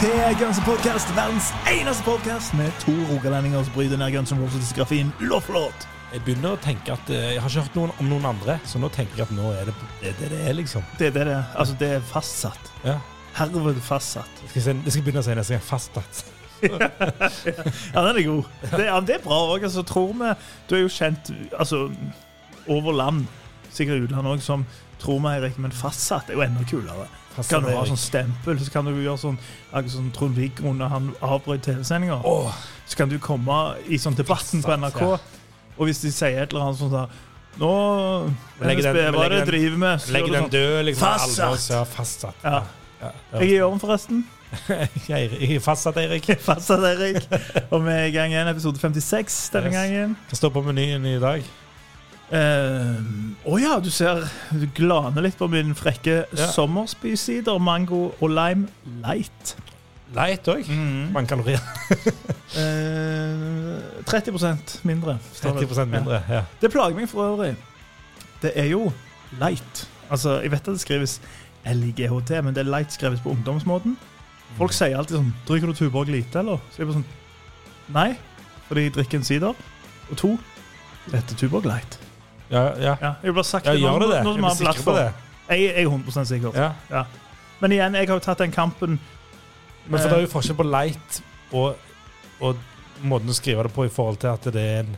til Guns Podcast, verdens eneste podkast med to rogalendinger som bryter ned Guns N' Roses-diskografien låt. Jeg begynner å tenke at eh, Jeg har ikke hørt noen om noen andre, så nå tenker jeg at nå er det det det, det er, liksom. Det det det. Altså, det er fastsatt. Ja. Herved fastsatt. Jeg skal, si, jeg skal begynne å si neste gang fastsatt. Ja, den er god. Det, ja, det er bra òg. Altså, tror vi Du er jo kjent altså, over land, sikkert utlandet òg, som tror meg, Erik, men fastsatt er jo enda kulere. Kan du ha sånn stempel, så kan du gjøre sånn som Trond-Viggo når han avbrøt TV-sendinger. Oh. Så kan du komme i sånn debatten på NRK, ja. og hvis de sier et eller annet sånn der Nå legger driver med? Legger den død, liksom. Fastsatt. Ja, fastsatt. Ja. Ja, sånn. Jeg er i orden, forresten. Jeg er- fastsatt, Eirik. Fastsatt, Erik. Og vi er i gang igjen, episode 56 denne Yes. gangen. Hva står på menyen i dag? Å ja, du ser Du glaner litt på min frekke Ja. sommerspysider, mango og lime light. Light òg. Mm. Mange kalorier. uh, 30% mindre. det. 30% mindre. Ja. Det plager meg for øvrig. Det er jo light. Altså, Jeg vet at det skrives L-I-G-H-T, men det er light skrevet på ungdomsmåten. Folk sier alltid sånn 'Drikker du Tuborg lite, eller?' Så jeg bare sånn Nei, fordi jeg drikker en sider. Og to, det heter Tuborg light. Ja, ja. Ja, jeg sagt ja, det. gjør det det? Er har vi på det? Jeg, jeg er 100 sikker. Ja. Men igjen, jeg har jo tatt den kampen Men for det er jo forskjell på light og, og måten å skrive det på i forhold til at det er en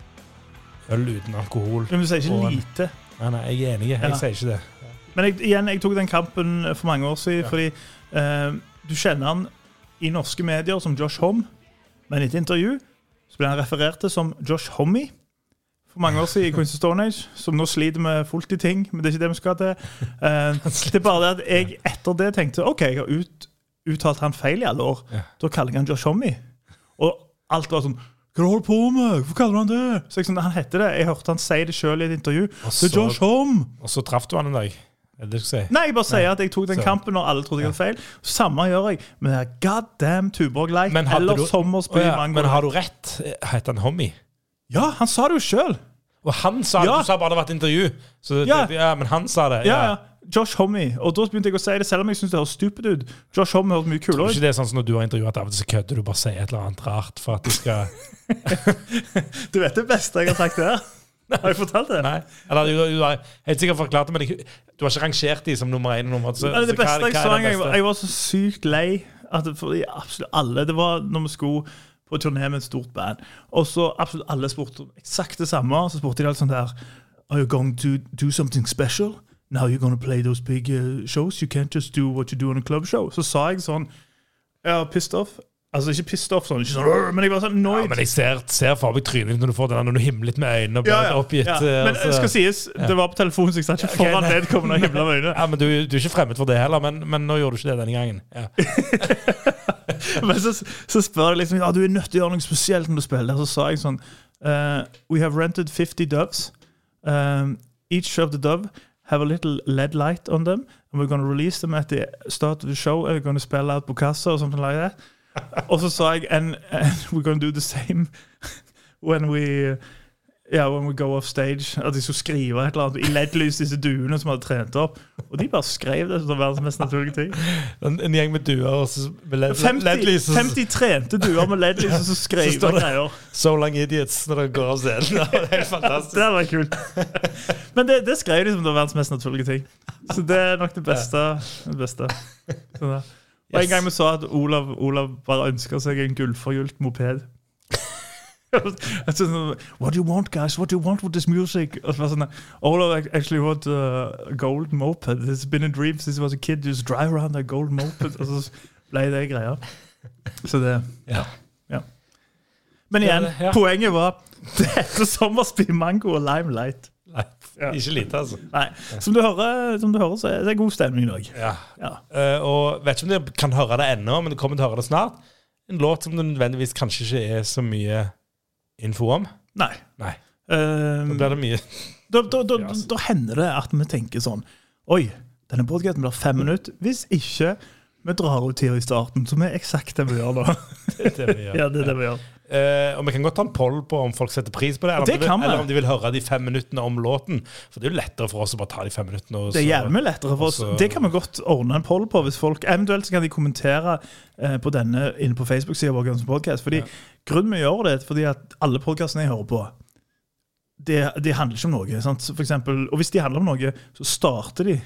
øl uten alkohol. Men du sier ikke en- lite. Nei, nei, jeg er enig. Jeg Ja. sier ikke det. Men jeg, igjen, jeg tok den kampen for mange år siden, Ja. fordi eh, du kjenner han i norske medier som Josh Homme, men i et intervju så ble han referert til som Josh Hommie for mange år siden i Queens of Stone Age, som nå sliter med fullt i ting, men det er ikke det vi skal til. Eh, det er bare det at jeg etter det tenkte OK, jeg har ut, uttalt han feil i alle år. Ja. Da kaller jeg han Josh Hommie. Og alt var sånn hva holder du på med? Hvorfor kaller du han det? Så jeg sånn, Han heter det. Jeg hørte han si det sjøl i et intervju. Og er Josh så, Homme! og så traff du han en dag. Si? Nei, jeg bare sier at jeg tok den Så- kampen når alle trodde jeg hadde feil. Samme gjør jeg med det damn Tuborg Leik eller du- Sommersby oh, ja, Mango. men har du rett? Heter han Homie? Ja, han sa det jo sjøl! Og han sa Ja. Du sa bare det var et intervju. Så Ja. det, ja, men han sa det. Ja, ja. Josh Homie. Og da begynte jeg å si det, selv om jeg syns det høres stupid ut. Josh Hommie høres mye kulere du ikke ut. det er sånn som når du har intervjuet til så kødder du bare sier et eller annet rart for at de skal Du vet det beste jeg har sagt der? Har jeg fortalt det? Nei. Eller du, du har helt sikkert forklart det, men jeg, du har ikke rangert de som nummer én og nummer så, Nei, det så hva- beste jeg hva er sa det en gang, beste? jeg var så sykt lei at for fordi absolutt alle Det var når vi skulle på turné med et stort band, og så absolutt alle spurte eksakt det samme. Så spurte de alt sånt der Are you going to do something special? Now you're going to play those big uh, shows. You can't just do what you do on a club show. Så sa jeg sånn Ja, pissed off. Altså ikke pissed off sånn, ikke sånn men jeg var sånn Ja, men jeg ser, ser for meg trynet når du får den der, når du himlet med øynene og blir Ja, ja, oppgitt. ja. eh, Men altså. det skal sies, det var på telefonen, så jeg satt ikke foran okay, vedkommende og himla med øynene. Ja, men du, du er ikke fremmed for det heller, men, men nå gjorde du ikke det denne gangen. Ja. Men så, så spør de liksom ja, du er nødt til å gjøre noe spesielt når du spiller. Så sa jeg sånn uh, We have rented 50 doves. Um, each of the dove have a little LED light on them. And we're going to release them at the start of the show. And we're going to spell out Bocassa or something like that. Og så sa jeg and, and we're going to do the same when we ja, when we go off stage. At de skulle skrive et eller annet i LED-lys, disse duene som hadde trent opp. Og de bare skrev det som verdens mest naturlige ting. En, en gjeng med duer med led, 50, LED-lys. 50 trente duer med LED-lys og så skrev Så det- greier. So long idiots når det går av scenen. Det er fantastisk. Det var kult. Men det, det skrev de som det var verdens mest naturlige ting. Så det er nok det beste. Det beste. Sånn. Og en gang vi sa at Olav, Olav bare ønska seg en gullforgylt moped. What do you want, guys? What do you want with this music? Og så var sånn All Olav actually want uh, a gold moped. It's been a dream since I was a kid. Just drive around a gold moped. Og så ble det greia. Så det Ja. Men igjen, Ja, ja. poenget var det heter sommerspill mango og limelight. Ikke lite, altså. Nei, som du hører, som du hører så er det god stemning i dag. Ja. Ja. Eh, og vet ikke om dere kan høre det ennå, men du kommer til å høre det snart. En låt som det nødvendigvis kanskje ikke er så mye info om. Nei. Nei. Um, Da blir det mye da, da, da, altså. da hender det at vi tenker sånn Oi, denne podcasten blir fem minutter. Hvis ikke vi drar ut tida i starten, som er eksakt det vi gjør da. det er det vi gjør. ja, det er det vi gjør. Eh, og vi kan godt ta en poll på om folk setter pris på det, eller, Det om, de vil, eller om de vil høre de fem minuttene om låten. For det er jo lettere for oss å bare ta de fem minuttene. Og Det er mye lettere for oss. Det kan vi godt ordne en poll på. hvis folk, Eventuelt så kan de kommentere uh, på denne inne på Facebook-sida vår. Podcast, fordi Ja. Grunnen vi gjør det, er fordi at alle podkastene jeg hører på, det, de handler ikke om noe. Sant? For eksempel, og hvis de handler om noe, så starter de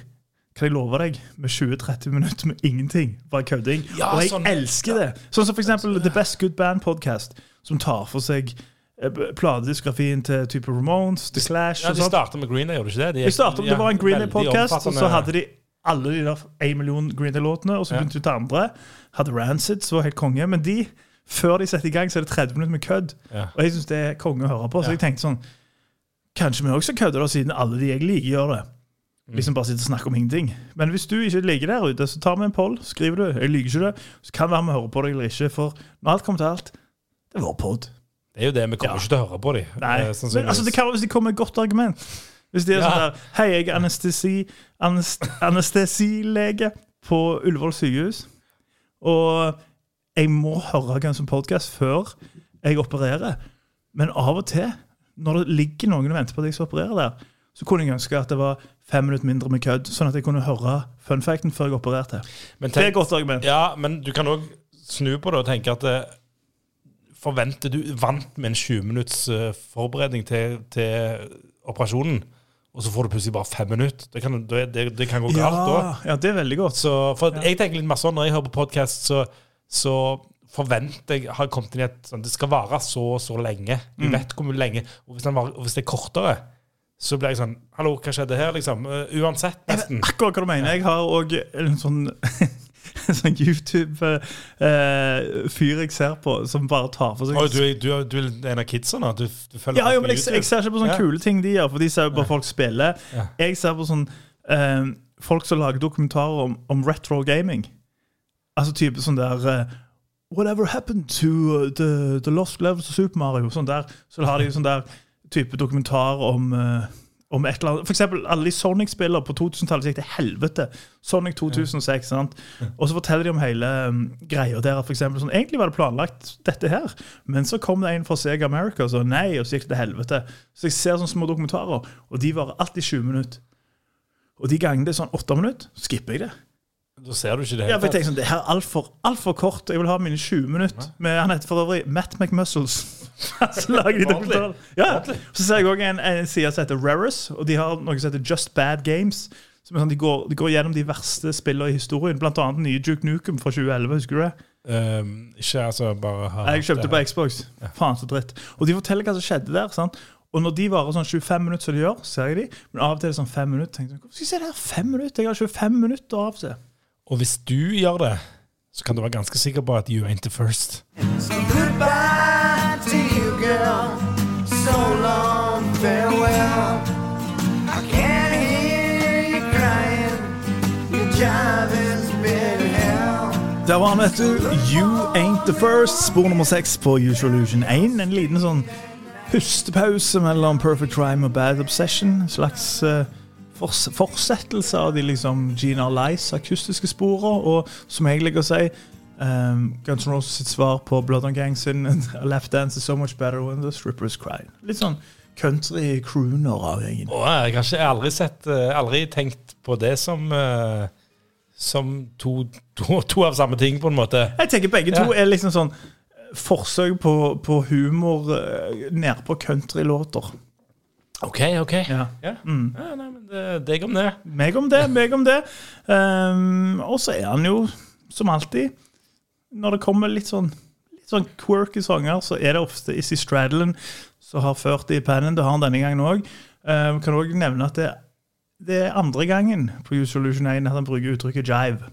kan jeg love deg, med 20-30 minutter med ingenting. Bare kødding. Ja, og jeg sånn- elsker det. Sånn som for eksempel The Best Good Band Podcast, som tar for seg eh, platediskografien til type Ramones, The Clash Ja, De starta med Green Day, gjorde de ikke det? De Vi startet, det var en Green Day-podkast, og så hadde de alle de der 1 million Green Day-låtene, og så begynte vi til andre. Hadde Rancid, som var helt konge. Men de, før de setter i gang, så er det 30 minutter med kødd. Ja. Og jeg syns det er konge å høre på. Så jeg tenkte sånn Kanskje vi også kødder, da, siden alle de jeg liker, gjør det. Mm. Liksom bare sitte og snakke om ingenting. Men hvis du ikke ligger der ute, så tar vi en poll. Skriver du 'jeg liker ikke det', så kan det være vi hører på deg eller ikke. For når alt kommer til alt, det er vår pod. Det er jo det, vi kommer Ja. ikke til å høre på dem. Nei, men altså, det kan være hvis de kommer med et godt argument. Hvis de er Ja. sånn der Hei, jeg er anestesi, anest, anestesilege på Ullevål sykehus. Og jeg må høre Guns som Podcast før jeg opererer. Men av og til, når det ligger noen og venter på at jeg skal operere der, så kunne jeg ønske at det var fem minutter mindre med kødd, sånn at jeg kunne høre fun facten før jeg opererte. Men Det er et godt argument. ja, men du kan òg snu på det og tenke at eh, Forventer du vant med en 20 minutts eh, forberedning til, til operasjonen, og så får du plutselig bare fem minutter? Det kan, det, det, det kan gå galt da. Ja, ja, det er veldig godt. Så for jeg tenker litt mer sånn Når jeg hører på podkast, så, så forventer jeg har kommet inn i et sånn, Det skal vare så og så lenge. Du Mm. vet hvor mye lenge. Og hvis, var, og hvis det er kortere, så blir jeg sånn Hallo, hva skjedde her? liksom? Eh, uansett, nesten. Akkurat hva du mener. Jeg har òg en sånn, sånn YouTube-fyr jeg ser på, som bare tar for seg oh, du, du, du er en av kidsa nå? Du, du følger Ja, jo, men jeg, jeg ser ikke på sånne Ja. kule ting de gjør, for de ser jo bare folk spille. Ja. Jeg ser på sånn eh, folk som lager dokumentarer om, om retro gaming. Altså type sånn der uh, Whatever happened to uh, the, the lost levels of Super Mario? Sånn der. Så har de sånn der type dokumentar om eh, om et eller annet. For eksempel alle de Sonic-spillere på 2000-tallet gikk til helvete. Sonic 2006. sant? Og så forteller de om hele um, greia der. For eksempel, sånn, egentlig var det planlagt dette her, men så kom det en fra Sega America og sa nei, og så gikk det til helvete. Så jeg ser sånne små dokumentarer, og de varer alltid 20 minutter. Og de gangene det er sånn åtte minutter, skipper jeg det. Da ser du ikke det Ja, for jeg tenker sånn, Det her er altfor alt for kort. Jeg vil ha mine 20 minutter. Med, han heter for øvrig Matt McMuscles. så lager de dokumentarer. Ja. Så ser jeg òg en, en side som heter Rarus, og de har noe som heter Just Bad Games. Som er sånn, de, går, de går gjennom de verste spillene i historien, blant annet den nye Duke Nukem fra 2011. Husker du det? Um, ikke altså bare ha Jeg kjøpte på Xbox. Faen så dritt. Og de forteller hva som skjedde der. sant? Og når de varer sånn 25 minutter, som de gjør, ser jeg de. Men av og til er det sånn 5 minutter. Tenker jeg, Hvorfor skal jeg se det her 5 minutter? Jeg har 25 minutter av og til. Og hvis du gjør det, så kan du være ganske sikker på at you ain't the first. Goodbye to girl. So long, farewell. I can't hear you crying. Your job has been hell. Der var han, vet du. You Ain't The First. Spor nummer seks på Usual Illusion 1. En liten sånn pustepause mellom Perfect Crime og Bad Obsession. En slags uh, fortsettelse av de liksom Gina Lice akustiske sporene. Og som jeg liker å si, um, Guns N' Roses sitt svar på Blood on Gang sin Left Dance is so much better when the strippers cry. Litt sånn country crooner av gjengen. Oh, jeg har ikke aldri sett eh, Aldri tenkt på det som uh, Som to, to, to av samme ting, på en måte. Jeg tenker begge to er liksom sånn eh, forsøk på, på humor uh, nedpå countrylåter. OK, OK. Ja. Ja. Mm. Ja, nei, men det, deg om det. Meg om det, meg om det. Um, og så er han jo, som alltid, når det kommer litt sånn, litt sånn quirky sanger, så er det ofte Issy Stradlin som har ført det i pennen. Det har han denne gangen òg. Uh, kan òg nevne at det, det er andre gangen på Use Solution 1 at han bruker uttrykket jive.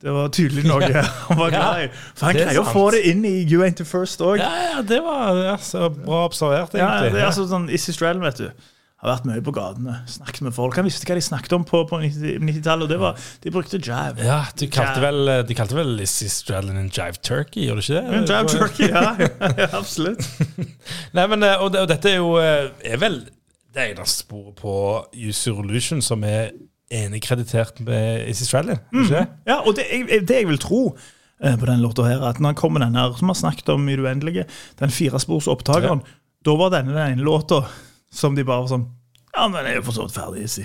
Det var tydelig noe han var glad i. For han er greier å få det inn i You Ain't The First òg. Ja, ja, det var ja, så bra observert, Ja, det er altså sånn, Issy Stradlin, vet du, har vært mye på gatene. Snakket med folk. Han visste hva de snakket om på, på 90 90-tallet, og det var De brukte jive. Ja, De kalte vel, de kalte vel Lizzie Stradlin en jive turkey, gjorde du ikke det? En jive turkey, ja. ja absolutt. Nei, men, eh, og, og dette er jo eh, er vel det eneste sporet på User Illusion som er enig kreditert med Lizzie Stradlin. Mm. Ja, og det, jeg, det jeg vil tro eh, på den låta her, at når han kommer den her, som vi har snakket om i det uendelige, den firesporsopptakeren, opptakeren, da var denne den ene låta som de bare var sånn Ja, men den er jo for så vidt ferdig, si.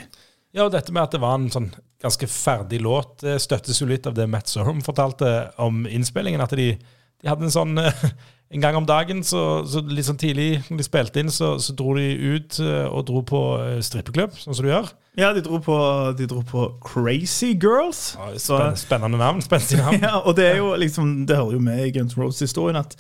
Ja, og dette med at det var en sånn ganske ferdig låt, det støttes jo litt av det Matt Sorum fortalte om innspillingen. At de, de hadde en sånn eh, En gang om dagen, så, så litt sånn tidlig når de spilte inn, så, så dro de ut eh, og dro på eh, strippeklubb, sånn som du gjør. Ja, de dro på, de dro på Crazy Girls. Ja, Spennende, spennende navn. spennende navn. Ja, og det er jo liksom Det hører jo med i Guns Roses-historien at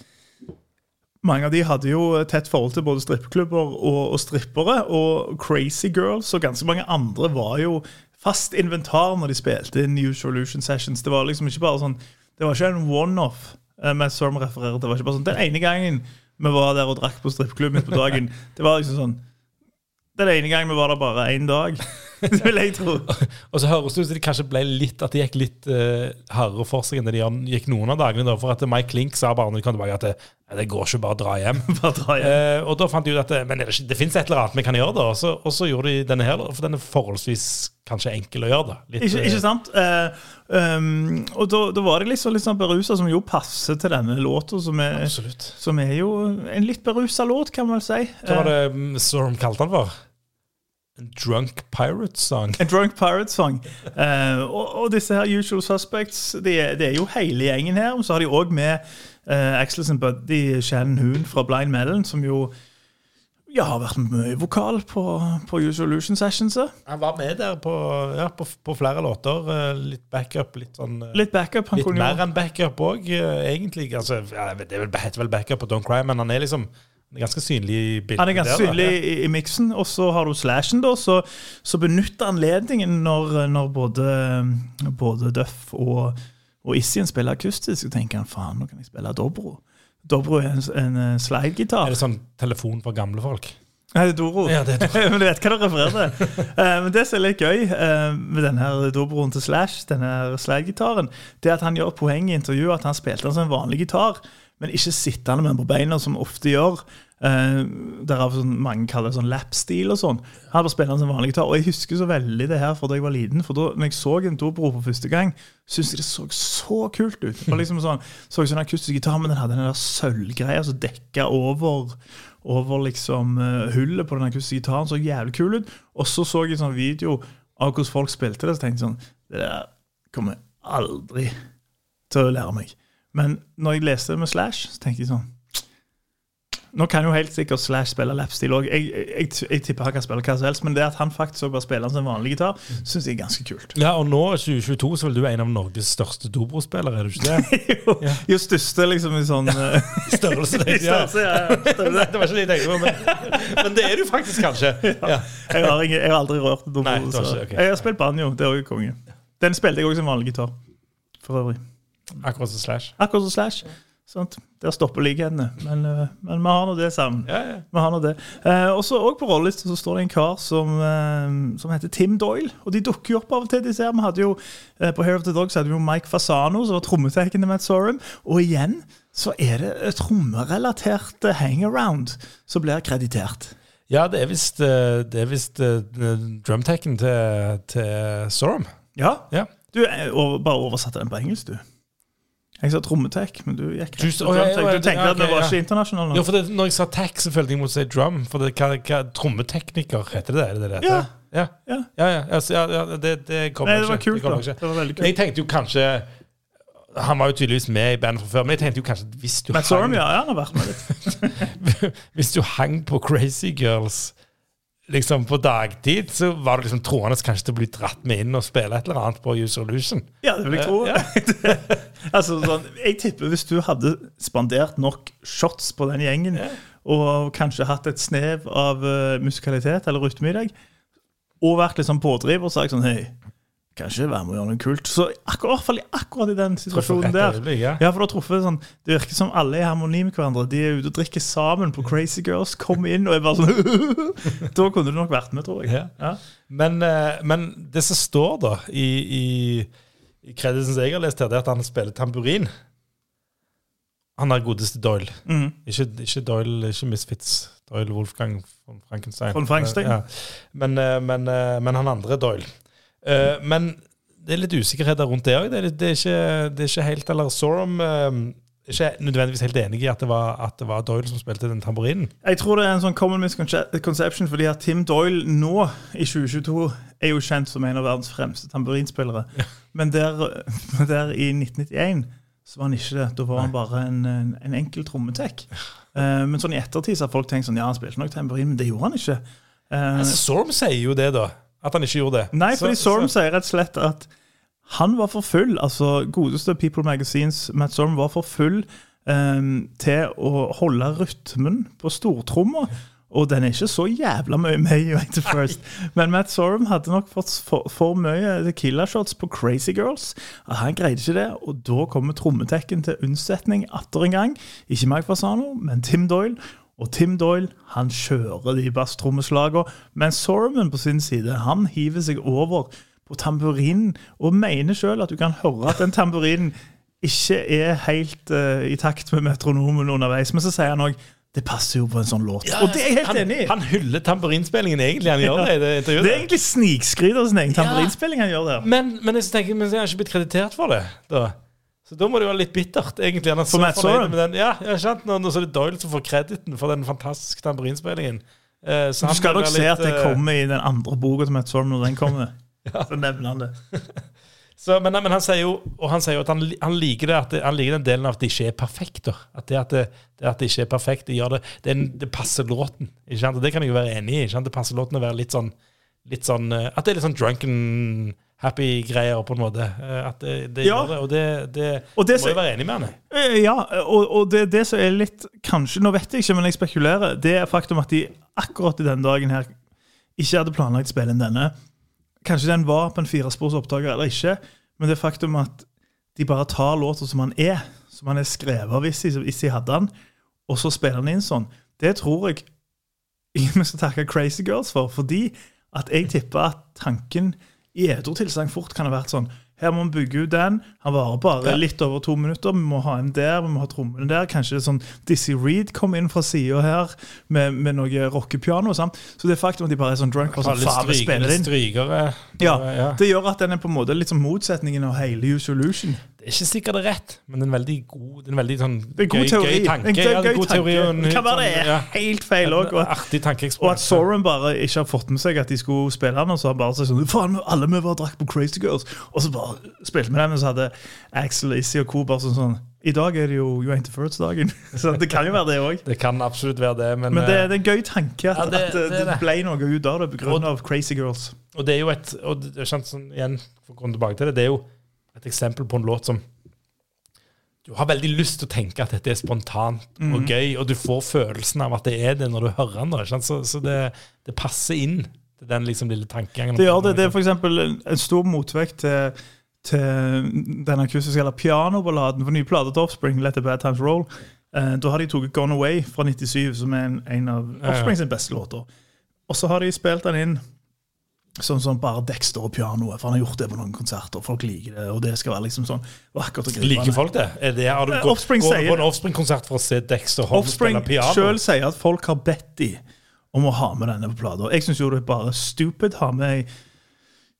mange av de hadde jo tett forhold til både strippeklubber og, og strippere. Og Crazy Girls og ganske mange andre var jo fast inventar når de spilte i New Solution Sessions. Det var liksom ikke bare sånn Det var ikke en one-off. eh, Med Storm refererer Det var ikke bare sånn Den ene gangen vi var der og drakk på strippeklubb midt på dagen, det var liksom sånn Den ene gangen vi var der bare én dag, vil jeg tro. Og så høres det ut som de kanskje ble litt At de gikk litt uh, hardere for seg enn det de gikk noen av dagene. Da, for at Mike Klink sa bare når de kom tilbake at det, det går ikke bare dra hjem. Bare dra hjem. Uh, og da fant de ut at det, men det, det fins et eller annet vi kan gjøre, da. Og så, og så gjorde de denne her, for den er forholdsvis kanskje enkel å gjøre. da. Litt, Ikke, ikke sant? Uh, um, og da, da var det liksom litt sånn berusa, som jo passer til denne låta, som, som er jo en litt berusa låt, kan man vel si. Hva var det mm, Storm kalte den for? En drunk pirate song. En Drunk Pirate-sang. Uh, og, og disse her Usual Suspects, det er, de er jo hele gjengen her. Og så har de òg med uh, Axel sin buddy Shannon Hoon fra Blind Melon, som jo ja, har vært mye vokal på, på Usual Lution Sessions. Han var med der på, ja, på, på flere låter. eh, Litt backup, litt sånn eh, Litt backup. Han Litt kunne mer jo enn backup òg, egentlig. Altså, ja, det er heter vel backup på Don't Cry, men han er liksom er ganske synlig i bildet. Han er ganske der, da. synlig i, i miksen. Og så har du Slashen, da. Så, så benytter anledningen når, når både, både Duff og, og Issien spiller akustisk, så tenker han faen, nå kan jeg spille dobro. Dobro er en, en eh, slidegitar. Er det sånn telefon for gamle folk? Nei, det er Doro. Ja, det er Doro. men du vet hva det refererer til. Eh, men det som er litt gøy eh, med denne dobroen til Slash, denne slidegitaren, det er at han gjør poeng i intervjuet at han spilte den som en vanlig gitar, men ikke sittende med den på beina, som ofte gjør. Uh, Derav sånn, mange kaller det sånn lap-stil og sånn. Han bare spiller den som vanlig gitar. Og jeg husker så veldig det her fra da jeg var liten. For da når jeg så en dobro for første gang, syntes jeg det så så kult ut. Det var liksom sånn, så en akustisk gitar, men den hadde den der sølvgreia som dekka over over liksom uh, hullet på den akustiske gitaren. Så jævlig kul ut. Og så så jeg en sånn video av hvordan folk spilte det, så tenkte jeg sånn Det der kommer jeg aldri til å lære meg. Men når jeg leste det med Slash, så tenkte jeg sånn Nå kan jo helt sikkert Slash spille lapstil òg. Jeg, jeg, jeg, tipper han kan spille hva som helst, men det at han faktisk bare spiller som en vanlig gitar, syns jeg er ganske kult. Ja, og nå, 2022, så vil du en av Norges største dobrospillere, er du ikke det? jo, jo største liksom i sånn ja. Størrelse, i størrelse, ja, ja, størrelse. Det var ikke det jeg tenkte på, men, men det er du faktisk, kanskje. Ja. Jeg har, jeg har aldri rørt dobro. Nei, du har så- ikke, ok. Jeg har spilt banjo. Det er òg konge. Den spilte jeg også som vanlig gitar. For øvrig. Akkurat som Slash. Akkurat som Slash. Sant? Der stopper likhetene. Men, øh, men vi har nå det sammen. Ja, ja. Vi har nå det. Eh, også, også på rollelista så står det en kar som, eh, som heter Tim Doyle. Og de dukker jo opp av og til. de ser. Vi hadde jo, eh, På Hair of the Dog så hadde vi jo Mike Fasano, som var trommetekken til Matt Sorum. Og igjen så er det trommerelatert eh, hangaround som blir kreditert. ja det er visst, uh, det visst eh, drumtekken til, til Sorum. Ja. Ja. Du eh, bare oversatte den på engelsk, du. Jeg sa trommetek, men du gikk Just- på ja, ja, drumtek. ja, Du tenkte at vi ok, var ikke internasjonale nå? Ja, for det, når jeg sa tech, så følte jeg å si drum. For det, hva, hva, trommetekniker, heter det det? Det det det Ja. Ja. Ja. Ja, ja, altså, det, det kommer var ikke. kult, det, ikke. Det var veldig kult. Jeg tenkte jo kanskje Han var jo tydeligvis med i bandet fra før, men jeg tenkte jo kanskje hvis du, hang, hvis du hang på Crazy Girls liksom på dagtid, så var det liksom troende kanskje til å bli dratt med inn og spille et eller annet på User Illusion. Ja, det vil jeg tro. Ja. altså, sånn, jeg tipper hvis du hadde spandert nok shots på den gjengen, og kanskje hatt et snev av uh, musikalitet eller rytme i deg, og vært sånn pådriver og sagt sånn Hei, kan ikke være med å gjøre noe kult. Så akkurat, i fall akkurat i den situasjonen der ja. Ja, for da truffet sånn Det virker som alle er i harmoni med hverandre. De er ute og drikker sammen på Crazy Girls. Kom inn og er bare sånn Da kunne du nok vært med, tror jeg. Ja. Ja. Men, eh, men det som står da i, i, i kreditsen jeg har lest her, det er at han spiller tamburin. Han er godeste Doyle. Mm. Ikke, ikke Doyle, ikke Misfits. Doyle Wolfgang von Frankenstein. Von Frankenstein. Ja. Men, eh, men, eh, men han andre Doyle. Eh, Men det er litt usikkerheter rundt det òg. Det, det, det er ikke helt Eller Sorum uh, ikke nødvendigvis helt enig i at det, var, at det var Doyle som spilte den tamburinen. Jeg tror det er en sånn common misconception, fordi at Tim Doyle nå, i 2022, er jo kjent som en av verdens fremste tamburinspillere. Men der, der i 1991 så var han ikke det. Da var han bare en, en, en enkel trommetek. Uh, men sånn i ettertid så har folk tenkt sånn, ja, han spilte nok tamburin, men det gjorde han ikke. Uh, Altså, Sorum sier jo det, da. At han ikke gjorde det. Nei, fordi Sorum så- sier rett og slett at han var for full. Altså, godeste People Magazines Matt Sorum var for full um, til å holde rytmen på stortromma. Og den er ikke så jævla mye med i 81st. Men Matt Sorum hadde nok fått for, for mye tequila-shots på Crazy Girls. og han greide ikke det, og da kommer trommetekken til unnsetning atter en gang. Ikke Mike Fasano, men Tim Doyle. Og Tim Doyle han kjører de basstrommeslagene, mens Sorman på sin side han hiver seg over på tamburinen og mener sjøl at du kan høre at den tamburinen ikke er helt uh, i takt med metronomen underveis. Men så sier han òg det passer jo på en sånn låt. og det er jeg helt han, enig i. Han hyller tamburinspillingen egentlig, han gjør det i det intervjuet. Det er egentlig snikskryt av sin egen tamburinspilling han gjør der. Men, men jeg tenker, men jeg har ikke blitt kreditert for det. Da. Så da må det jo være litt bittert, egentlig. Han er For så Matt fornøyd Sorum? med den. Ja, jeg kjent Nå, nå så er det Doyle som får krediten for den fantastiske tamburinspillingen. Eh, Du skal nok se litt, at det eh, kommer i den andre boka til Matt Sorm når den kommer. Så nevner han det. Så, men, men han sier jo og han sier jo at han, han, liker det, at det, han liker den delen av at det ikke er perfekt. Da. At det at det, det at det ikke er perfekt, det, gjør det, det, det passer låten. Ikke sant? Og det kan jeg jo være enig i. Ikke sant? Det passer låten å være litt sånn, litt sånn eh, At det er litt sånn drunken, happy greier, på en måte. Eh, At det, det Ja. gjør det. Og det, det, Og det må jeg være enig med han. Eh, Ja, og, og det, det som er litt Kanskje, nå vet jeg ikke, men jeg spekulerer. Det er faktum at de akkurat i denne dagen her ikke hadde planlagt å spille inn denne. Kanskje den var på en firesporsopptaker eller ikke, men det faktum at de bare tar låta som han er, som han er skrevet av hvis de, hvis de hadde den, og så spiller han inn sånn, det tror jeg vi skal takke Crazy Girls for. Fordi at jeg tipper at tanken i edru tilstand fort kan ha vært sånn her må vi bygge ut den. Han varer bare Ja. litt over to minutter. Vi må ha en der, vi må ha trommene der. Kanskje det er sånn Dizzie Reed kom inn fra sida her med, med noe rockepiano. Så det faktum at de bare er sånn drunk og sånn, faen, vi spiller inn. strykere. Ja, ja. Det gjør at den er på en måte litt som motsetningen av hele Use Illusion. Det er ikke sikkert det er rett, men det er en veldig god det er en veldig sånn Det er god gøy, teori. gøy tanke. En Ja, det er gøy god teori en tanke. Kan være det sånn, er helt feil òg. en Og at Soren bare ikke har fått med seg at de skulle spille den, og så har han bare sagt sånn Faen, alle vi var drakk på Crazy Girls. Og så bare spilte vi den, og så hadde Axel, Izzy og Co. bare sånn sånn I dag er det jo You Ain't the First-dagen. Så det kan jo være det òg. Det kan absolutt være det, men, Men det, eh, det er en gøy tanke at, Ja, det- at det, det det. ble noe ut av det pga. Crazy Girls. Og det er jo et og det er sånn, igjen, for å komme tilbake til det, det er jo et eksempel på en låt som du har veldig lyst til å tenke at dette er spontant og gøy, og du får følelsen av at det er det når du hører den. da? Så, så det, det passer inn til den liksom lille tankegangen. Det gjør det. Det er f.eks. En stor motvekt til, til den akustiske eller pianoballaden for nye plater til Offspring, Let the Bad Times Roll. Eh, da har de tatt Gone Away fra 97, som er en, en av. Offspring sin beste låter. Og så har de spilt den inn sånn som bare Dexter og pianoet, for han har gjort det på noen konserter. Folk liker det, og det skal være liksom sånn vakkert og gripende. Liker folk det? Er det har du Eh, gått, Offspring går du på en Offspring-konsert for å se Dexter Holm spille piano? Offspring sjøl sier at folk har bedt de om å ha med denne på plata. Jeg syns jo det er bare stupid å ha med ei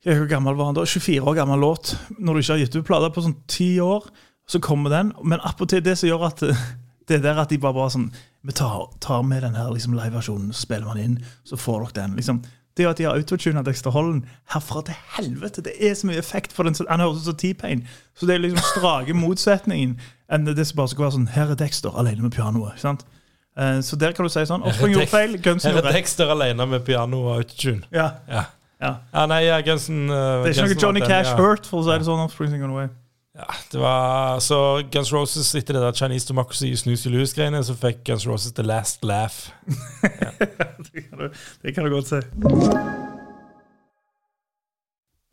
Hvor gammel var han da? 24 år gammel låt. Når du ikke har gitt ut plate på sånn ti år, så kommer den. Men attpåtil det som gjør at det der at de bare, bare sånn Vi tar, tar med den her liksom, liveversjonen, spiller man inn, så får dere den. liksom det er jo at de har autotuna Dexter Holland herfra til helvete. Det er så mye effekt for den. Han høres ut som T-Pain. Så det er liksom strake motsetningen enn det som bare skal være sånn Her er Dexter alene med pianoet. ikke sant? Eh, Så der kan du si sånn. Offspring gjorde feil, Gunsen Her er. Dexter alene med piano og autotune. Ja, Ja. Ja. ja, nei, ja, Gunsen uh, Det er ikke noe Johnny Cash hurt, for å si det sånn. Sing Gone Away. Ja, det var så Guns Roses etter det der Chinese Democracy Snooze You Lose-greiene, så fikk Guns Roses The Last Laugh. Det kan du, det kan du godt si.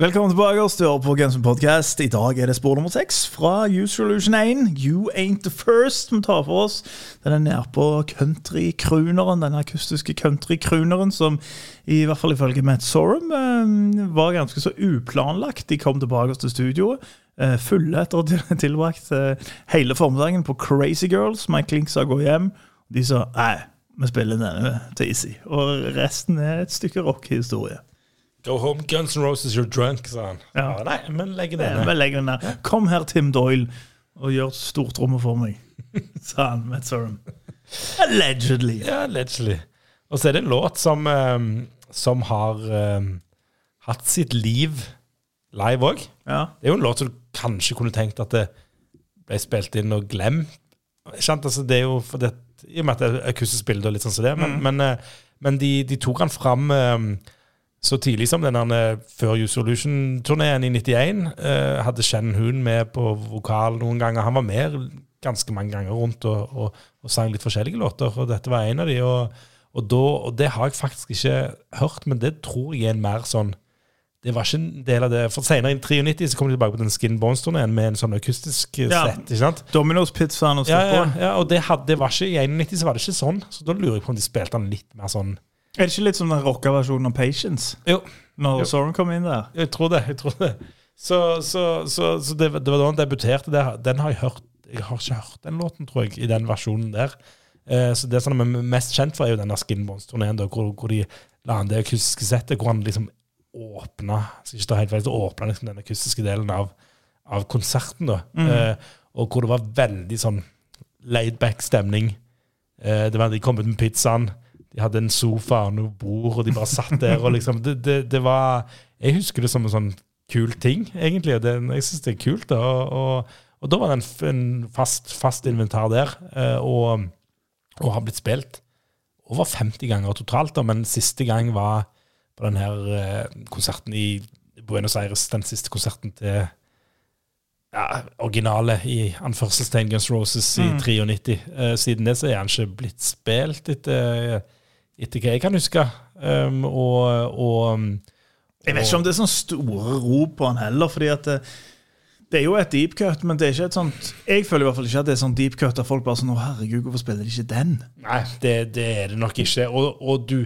Velkommen tilbake oss til på Games Podcast. I dag er det spor nummer seks fra Use Solution 1. You Ain't The First vi tar for oss. Den er nedpå country-crooneren, den akustiske country-crooneren som i hvert fall ifølge Matt Sorum eh, var ganske så uplanlagt. De kom tilbake til studioet. eh, Fulle etter å ha tilbrakt eh, hele formiddagen på Crazy Girls. Mike Link sa gå hjem. De sa nei, vi spiller denne til Easy. Og resten er et stykke rock-historie. Go home, Guns N' Roses, you're drunk, sa han. Ja. Ja, nei, men legg den ned. Legg den der. Kom her, Tim Doyle, og gjør stortrommet for meg, sa han Matt Sorum. Allegedly. Ja, allegedly. Og så er det en låt som, um, som har um, hatt sitt liv live òg. Ja. Det er jo en låt som du kanskje kunne tenkt at det ble spilt inn og glemt. Altså, det er jo for det, I og med at det er akustisk bilde og litt sånn som det, men, men, eh, men de, de tok han fram ehm, så tidlig som denne før You Solution-turneen i 91. eh, hadde Shen Hoon med på vokal noen ganger. Han var med ganske mange ganger rundt og, og, og sang litt forskjellige låter, og dette var en av de. Og, og, da, og det har jeg faktisk ikke hørt, men det tror jeg er en mer sånn det var ikke en del av det. For Senere i 93 så kom de tilbake på den Skin Bones-turneen med en sånn akustisk eh, Ja. sett. ikke sant? Domino's Pizzaen og Ja, stoppa. ja, ja, og det, hadde, det var ikke, I 91 så var det ikke sånn, så da lurer jeg på om de spilte den litt mer sånn Er det ikke litt som den rocka versjonen av Patience? Jo, Når Jo. Soren kom inn der? Jeg tror det. jeg tror det. Så, så, så, så det, det var da han debuterte. Det, den har jeg hørt Jeg har ikke hørt den låten, tror jeg, i den versjonen der. Eh, så Det som han er mest kjent for, er jo denne Skinbones-turneen, hvor, hvor de la an det akustiske settet, hvor han liksom åpna så ikke tar helt feil, så åpna liksom den akustiske delen av, av konserten. da. Eh, og hvor det var veldig sånn laid-back stemning. Eh, det var, de kom ut med pizzaen, de hadde en sofa og noe bord, og de bare satt der. og liksom, det, det, det var, Jeg husker det som en sånn kul ting, egentlig. Det, jeg syns det er kult. da, og, og, da var det en, en fast, fast inventar der, eh, og, og har blitt spilt over 50 ganger totalt. da, Men siste gang var på den her eh, konserten i Buenos Aires, den siste konserten til ja, originale i anførselstegn Guns Roses i 93. Uh, siden det så er han ikke blitt spilt etter, etter hva jeg kan huske. Um, og, og um, Jeg vet ikke om det er sånn store rop på han heller, fordi at det, det er jo et deep cut, men det er ikke et sånt Jeg føler i hvert fall ikke at det er sånn deep cut der folk bare sånn Å, herregud, hvorfor spiller de ikke den? Nei, det, det er det nok ikke. Og, og du,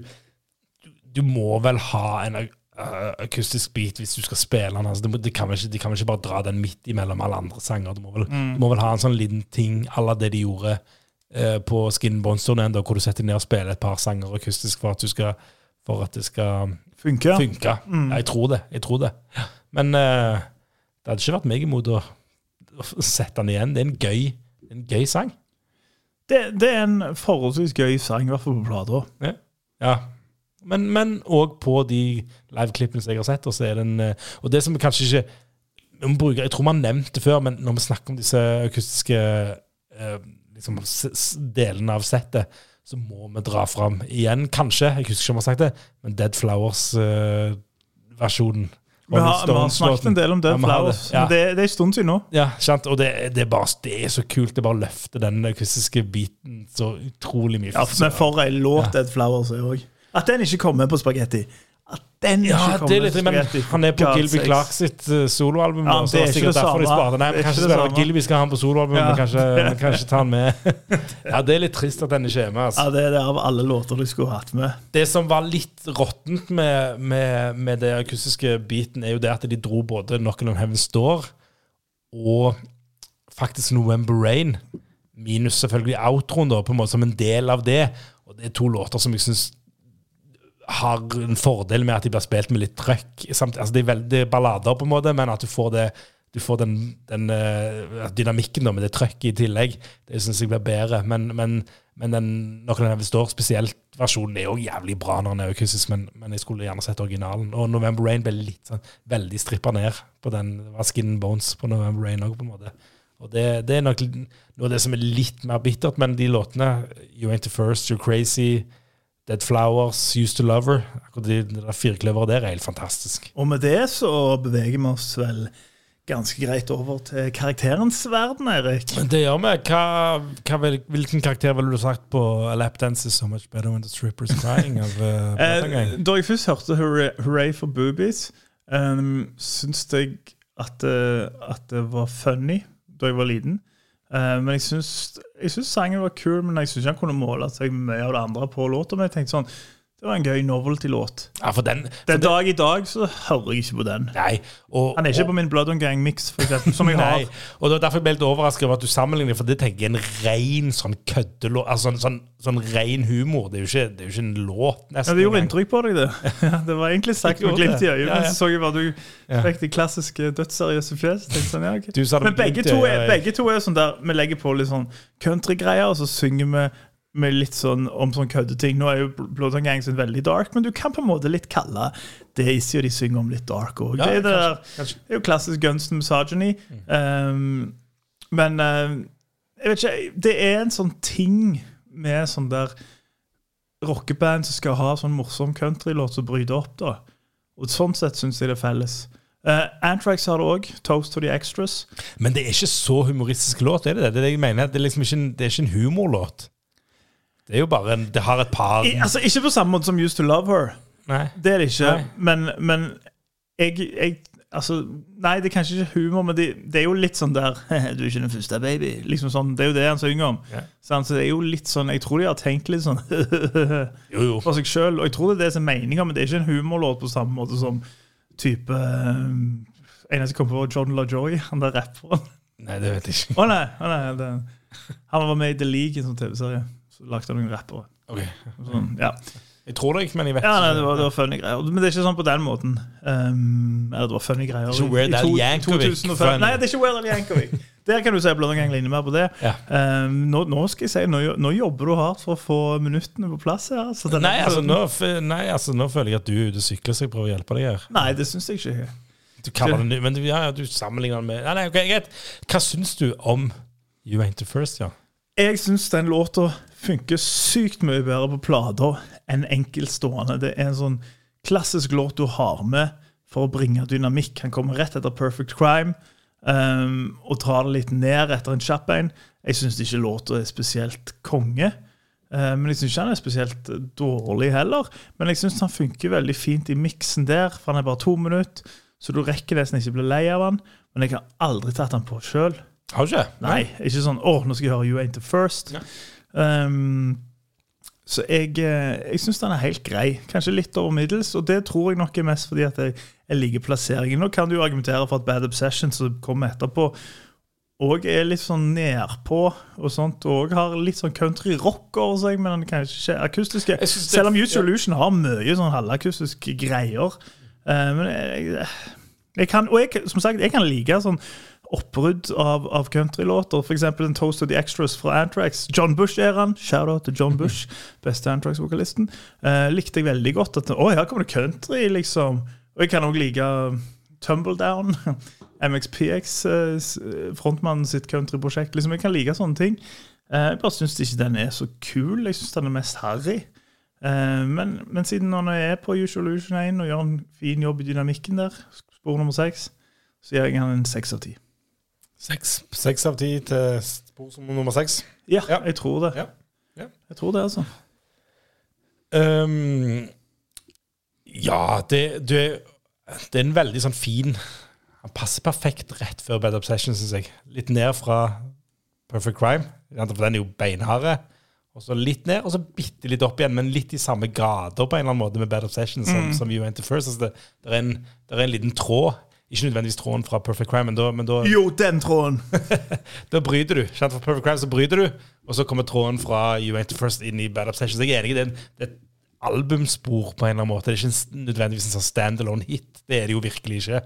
du, må vel ha en uh, akustisk beat hvis du skal spille den. Altså, de, de, kan ikke, de kan vel ikke bare dra den midt imellom alle andre sanger. Du må vel, du må vel ha en sånn liten ting à la det de gjorde eh, på Skin Bones-turneen, hvor du setter ned og spiller et par sanger akustisk for at, du skal, for at det skal funke. funke. Ja, jeg tror det. jeg tror det. Men uh, det hadde ikke vært meg imot å, å sette den igjen. Det er en gøy, en gøy sang. Det, det er en forholdsvis gøy sang, i hvert fall på plata. Ja. ja. Men, òg på de liveklippene som jeg har sett, og så er den eh, Og det som vi kanskje ikke vi må Jeg tror vi har nevnt det før, men når vi snakker om disse akustiske eh, liksom, delene av settet, så må vi dra fram igjen, kanskje, jeg husker ikke om jeg har sagt det, men Dead Flowers-versjonen. Vi har, vi har snakket en del om Dead Ja. Flowers, Ja. men det, det er en stund siden nå. Ja, sant? og det, det, er bare, det er så kult. Det bare løfter den akustiske biten så utrolig mye. Ja, men for ei låt Dead Flowers er òg. At den ikke kommer på spagetti. Den Ja, det er litt, men han er på Gilby. Clark sitt uh, soloalbum. Ja, det er ikke det derfor de samme. Nei, kanskje det samme. Gilby skal ha han på soloalbum, Ja. men kanskje, kanskje ta han med. ja, det er litt trist at den ikke er med. Ja, Altså. det er det av alle låter de skulle hatt med. Det som var litt råttent med, med, med det akustiske biten, er jo det at de dro både Knockin' on Heaven's Door og faktisk November Rain, minus selvfølgelig outroen, da, på en måte som en del av det. Og det er to låter som jeg syns har en fordel med at de blir spilt med litt trøkk. Altså det er veldig ballader, på en måte, men at du får, det, du får den, den uh, dynamikken da, med det trøkket i tillegg. Det syns jeg blir bedre. Men, men, men den noen av står spesielt versjonen er jo jævlig bra når den er akustisk, men, men jeg skulle gjerne sett originalen. Og November Rain ble litt sånn veldig strippa ned på den. Var Skin and Bones på November Rain òg, på en måte. Og det, det er nok noe av det som er litt mer bittert, men de låtene You Ain't The First, You're Crazy Dead Flowers, Used to Lover. Her. Akkurat de, det der firkløveret der er helt fantastisk. Og med det så beveger vi oss vel ganske greit over til karakterens verden, Eirik. Det gjør vi. Hva, hva, vil- hvilken karakter ville du sagt på A Lap Dance is so much better when the stripper's crying? av uh, da jeg først hørte Hooray, Hooray for Boobies, um, syns jeg at, eh, at det var funny da jeg var liten. Eh, men jeg syns sangen var kul, men jeg syns ikke han kunne måle seg med mye av det andre på låta. Men jeg tenkte sånn, det var en gøy novelty-låt. Ja, for den, for Den dag i dag så hører jeg ikke på den. Nei. Og, Han er ikke og, på min Blood on eksempel, som jeg har. Og det var derfor jeg ble litt overrasket over at du sammenligner, for det tenker jeg en ren sånn køddelåt. Altså sånn, sånn, sånn ren humor. Det er jo ikke, det er jo ikke en låt, Ja, nesten. det gjorde inntrykk på deg, det. Ja, det var egentlig sagt med glimt i øyet, Ja, men ja. så så jeg bare du Ja. fikk klassiske dødsseriøse fjes. Sånn, ja, ok. Du sa det Men begge to, er, begge to er sånn der Vi legger på litt sånn countrygreier, og så synger vi med litt sånn om sånn køddeting. Nå er jo Blood Gang sin veldig dark, men du kan på en måte litt kalle det Izzy og de synger om litt dark òg. Ja, det, det, er jo klassisk Guns and misogyny. Um, men um, jeg vet ikke Det er en sånn ting med sånn der rockeband som skal ha sånn morsom countrylåt som bryter opp, da. Og sånn sett syns jeg det er felles. Uh, Antrax har det òg. Toast to the Extras. Men det er ikke så humoristisk låt, er det det? Det er det jeg mener. Det er liksom ikke en, det er ikke en humorlåt. Det er jo bare en Det har et par I, altså, ikke på samme måte som Used to Love Her. Nei. Det er det ikke. Nei. Men, men jeg, jeg Altså, nei, det er kanskje ikke humor, men det, det er jo litt sånn der Du er ikke den første, baby. Liksom sånn, Det er jo det han synger om. Ja. Så det er jo litt sånn Jeg tror de har tenkt litt sånn Jo, jo. for seg sjøl. Og jeg tror det er det som er meninga, men det er ikke en humorlåt på samme måte som type um, Eneste som kom på, Jordan LaJoy, han der rapperen. Nei, det vet jeg ikke. Å nei, oh, nei det, han var med i The League, en sånn TV-serie. Så lagde noen rappere. Okay. Sånn, ja. Jeg tror det gikk, men jeg vet Ja, nei, det var, det var funny greier. Men det er ikke sånn på den måten. Um, eller det var funny greier. Ikke Weird Al Yankovic Nei, det er ikke Weird Al Yankovic. Der kan du si Blond gang ligner mer på det. Ja. Um, nå, nå skal jeg si, nå, nå jobber du hardt for å få minuttene på plass her. Nei, altså, nå, f- nei, altså, nå føler jeg at du er ute og sykler, så jeg prøver å hjelpe deg her. Nei, det syns jeg ikke. Du kaller det ny, men du, ja, ja, du sammenligner den med Nei, nei, ok, greit. Hva syns du om You Ain't The First, ja? Jeg syns den låta funker sykt mye bedre på plater enn enkeltstående. Det er en sånn klassisk låt du har med for å bringe dynamikk. Han kommer rett etter Perfect Crime um, og drar det litt ned etter en kjapp en. Jeg syns ikke låta er spesielt konge. eh, men jeg syns ikke han er spesielt dårlig heller. Men jeg syns han funker veldig fint i miksen der, for han er bare to minutter. Så du rekker nesten ikke bli lei av han. Men jeg har aldri tatt han på sjøl. Har du ikke? Nei, ikke sånn 'Å, nå skal jeg høre You Ain't The First'. Ja. Um, så jeg, eh, jeg syns den er helt grei. Kanskje litt over middels, og det tror jeg nok er mest fordi at jeg, jeg liker plasseringen. Nå kan du jo argumentere for at Bad Obsession, som kommer etterpå, og er litt sånn nedpå og sånt, og har litt sånn country rock over seg, men den kanskje ikke akustiske. Det- Selv om Use Illusion har mye sånn halvakustiske greier. Uh, men jeg, jeg kan, og jeg, som sagt, jeg kan like sånn oppbrudd av, av countrylåter. F.eks. en Toast of the Extras fra Antrax. John Bush-æraen. Shout-out til John Bush, beste Antrax-vokalisten. Eh, likte jeg veldig godt. at Å, her kommer det country, liksom. Og jeg kan òg like Tumbledown. MXPX, eh, s- frontmannen sitt countryprosjekt. Liksom, jeg kan like sånne ting. Eh, jeg bare syns ikke den er så kul. Jeg syns den er mest harry. Eh, men, men siden han er på Usual Illusion 1 og gjør en fin jobb i dynamikken der, spor nummer seks, så gir jeg han en seks av ti. Seks. Seks av ti til spor som nummer seks. Ja, Ja. jeg tror det. Ja. Ja. Jeg tror det, altså. Um, ja, det, det, det er en veldig sånn fin Han passer perfekt rett før Bad Obsession, syns jeg. Litt ned fra Perfect Crime, for den er jo beinhard. Og så litt ned, og så bitte litt opp igjen, men litt i samme grader på en eller annen måte med Bad Obsession som, som You Went to First. Altså det, det, er en, det er en liten tråd. Ikke nødvendigvis tråden fra Perfect Crime, men da, men da, Jo, den tråden! da bryter du. Kjent For Perfect Crime så bryter du, og så kommer tråden fra You Ain't the First inn i Bad Obsession. Så jeg er enig i det. Det er et albumspor på en eller annen måte. Det er ikke nødvendigvis en sånn standalone hit. Det er det jo virkelig ikke.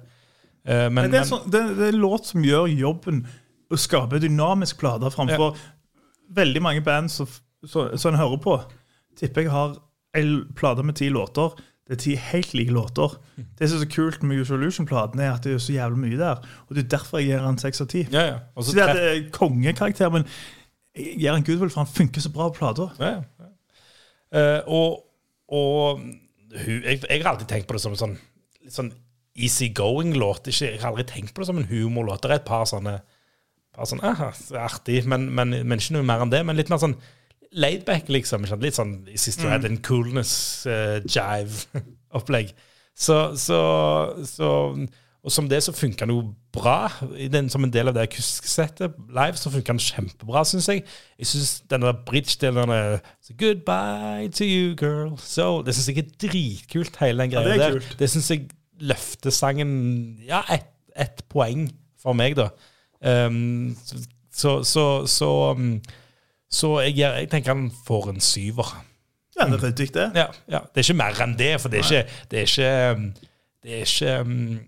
Uh, men, Men det, er sånn, det, det er en låt som gjør jobben å skape dynamisk plate framfor veldig mange band som en hører på. Tipper jeg har en plate med ti låter. Det er ti helt like låter. Det som er så kult med Usual Illusion-platen, er at det er så jævlig mye der. Og det er derfor jeg gir han seks av ti. ja, ja. Så det at et er kongekarakter, men jeg gir han goodwill, for han funker så bra på plata. ja, ja. Uh, og og jeg, jeg har alltid tenkt på det som en sånn, sånn easygoing-låt. Jeg har aldri tenkt på det som en humorlåt. Det er et par sånne par sånne aha, så artig, men, men, men ikke noe mer enn det. Men litt mer sånn laidback, liksom. Litt sånn i siste mm. en coolness, eh, jive-opplegg. Så, så, så Og som det så funka den jo bra. I den, som en del av det akustiske settet live så funka den kjempebra, syns jeg. Jeg syns den der bridge-delen so Goodbye to you, girl. So, det syns jeg er dritkult, hele den Ja, greia det er der. Det syns jeg løfter sangen Ja, ett et poeng for meg, da. Um, så så, så, um, så jeg, jeg tenker han får en syver. Ja, det er ryddig, det. Ja, ja. Det er ikke mer enn det, for det er ikke, det er ikke, um, det er ikke um,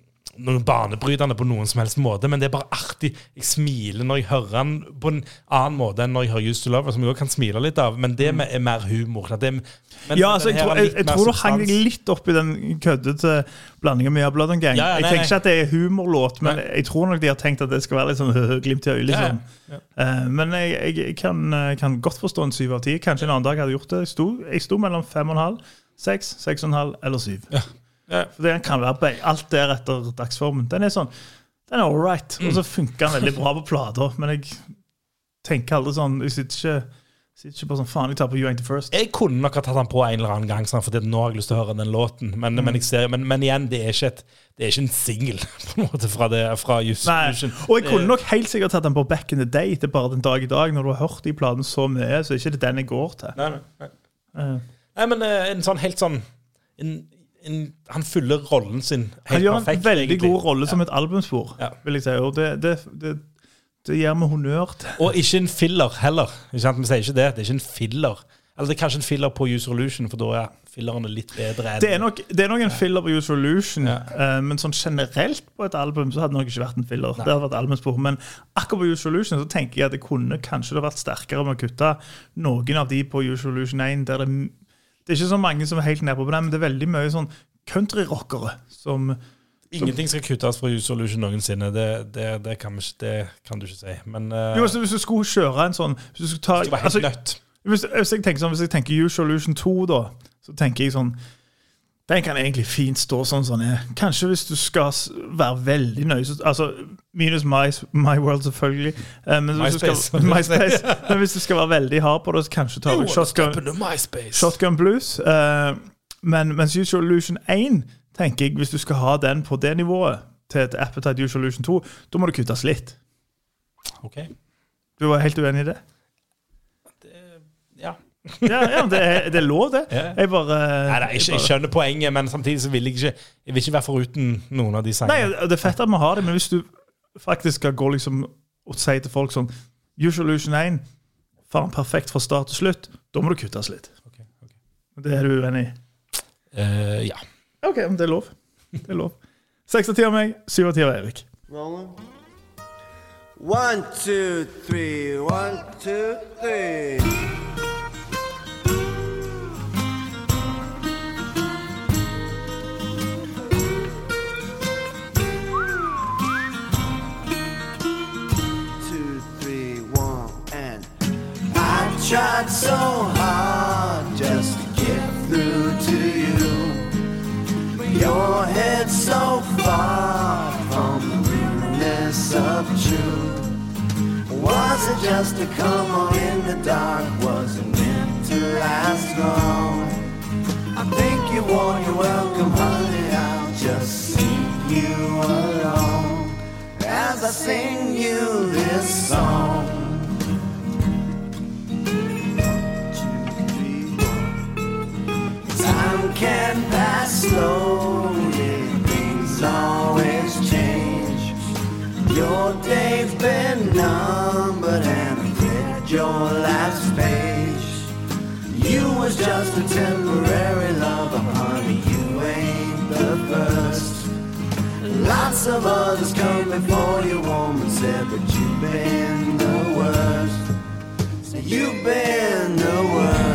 noe banebrytende på noen som helst måte, men det er bare artig. Jeg smiler når jeg hører han på en annen måte enn når jeg hører Used to Love, som jeg også kan smile litt av, men det med, er mer humor. Det er, men, Mm. Ja, altså, jeg tror, jeg, jeg tror du hang litt opp i den køddete blandingen med Blood and Gang. Ja, ja, jeg tenker ikke at det er humorlåt, men Nei. jeg tror nok de har tenkt at det skal være litt sånn glimt i øyet. Liksom. Ja, Eh, men jeg, jeg, jeg kan, eh, kan godt forstå en syv av ti. Kanskje en annen dag hadde gjort det. Jeg sto, jeg sto mellom fem og en halv, seks, seks og en halv eller syv. Ja. Ja. For det kan være begge. alt der etter dagsformen. Den er sånn, den er all right. Og Mm. så funker den veldig bra på plater. Men jeg tenker aldri sånn Jeg sitter ikke, sitter ikke på sånn faen, jeg tar på You Ain't The First. Jeg kunne nok ha tatt den på en eller annen gang, sånn, fordi nå har jeg lyst til å høre den låten. Men, Mm. men, ser, men, men igjen, det er ikke, et, det er ikke en singel fra, det, fra Just Fusion. Og jeg kunne nok helt sikkert tatt den på back in the day. Det er bare den dag i dag. Når du har hørt de platene så mye, så er det ikke den jeg går til. Nei, nei, nei. Uh. Nei, men eh, en sånn helt sånn en, en, Han fyller rollen sin helt perfekt. Han gjør en perfekt. veldig egentlig. god rolle som et albumspor, Ja. vil jeg si. Og det, det, det, det gir vi honnør til. Og ikke en filler heller. Ikke sant? Vi sier ikke det. Det er ikke en filler. Eller det er kanskje en filler på Use Solution, for da er fillerne litt bedre enn Det er nok, det er nok en filler på Use Solution, Ja. uh, men sånn generelt på et album så hadde det nok ikke vært en filler. Det hadde vært albumspor. Men akkurat på Use Solution så tenker jeg at det kunne kanskje det vært sterkere med å kutte noen av de på Use Solution 1. Der det, det er ikke så mange som er helt nede på det, men det er veldig mye sånn countryrockere som Ingenting skal kuttes fra Use Solution noensinne. Det, det, det, kan, ikke, det kan du ikke si. Men uh, Jo, altså, Hvis du skulle kjøre en sånn hvis du skulle ta, det var helt altså, nødt. hvis, hvis, jeg tenker sånn, hvis jeg tenker Use Solution 2, da, så tenker jeg sånn Den kan egentlig fint stå sånn som den er. Kanskje hvis du skal være veldig nøye Altså, Minus My, my World, selvfølgelig. Eh, men, hvis skal, men hvis du skal være veldig hard på det, så kanskje tar du Shotgun, shotgun Blues. Eh, men mens Usual Illusion 1, tenker jeg, hvis du skal ha den på det nivået til et Appetite Usual Illusion 2, da må det kuttes litt. Ok. Du var helt uenig i det? Ja. Ja, det, er, det er lov, det. Ja. Jeg bare Nei, nei, jeg, jeg skjønner poenget, men samtidig så vil jeg ikke Jeg vil ikke være foruten noen av de sangene. Nei, det er fett at vi har det, men hvis du faktisk skal gå liksom og si til folk sånn Usual Illusion 1, faen perfekt fra start til slutt, da må du kuttes litt. Okay, okay. Det er du uenig i? Uh, ja. OK, men det er lov. Det er lov. Seks av ti av meg, syv av ti av Erik. Rolling. One, two, three, one, two, three. Tried so hard just to get through to you. Your head so far from the realness of truth. Was it just a come on in the dark? Was it meant to last long? I think you want your welcome, honey. I'll just sing you alone as I sing you this song. Can pass slowly, things always change. Your day's been numbered and read your last page. You was just a temporary lover, honey, you ain't the first. Lots of others come before you, woman said, but you've been the worst. You've been the worst.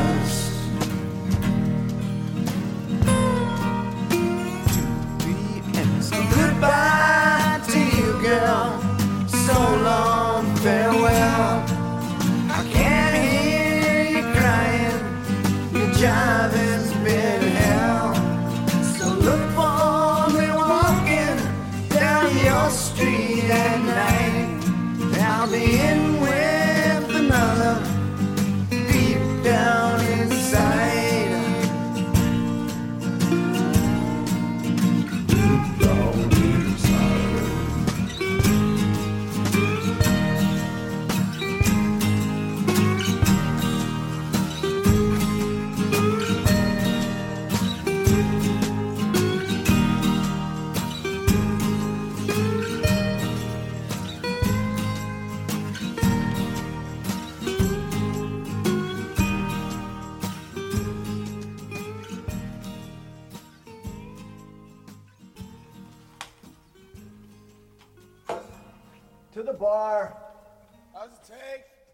Look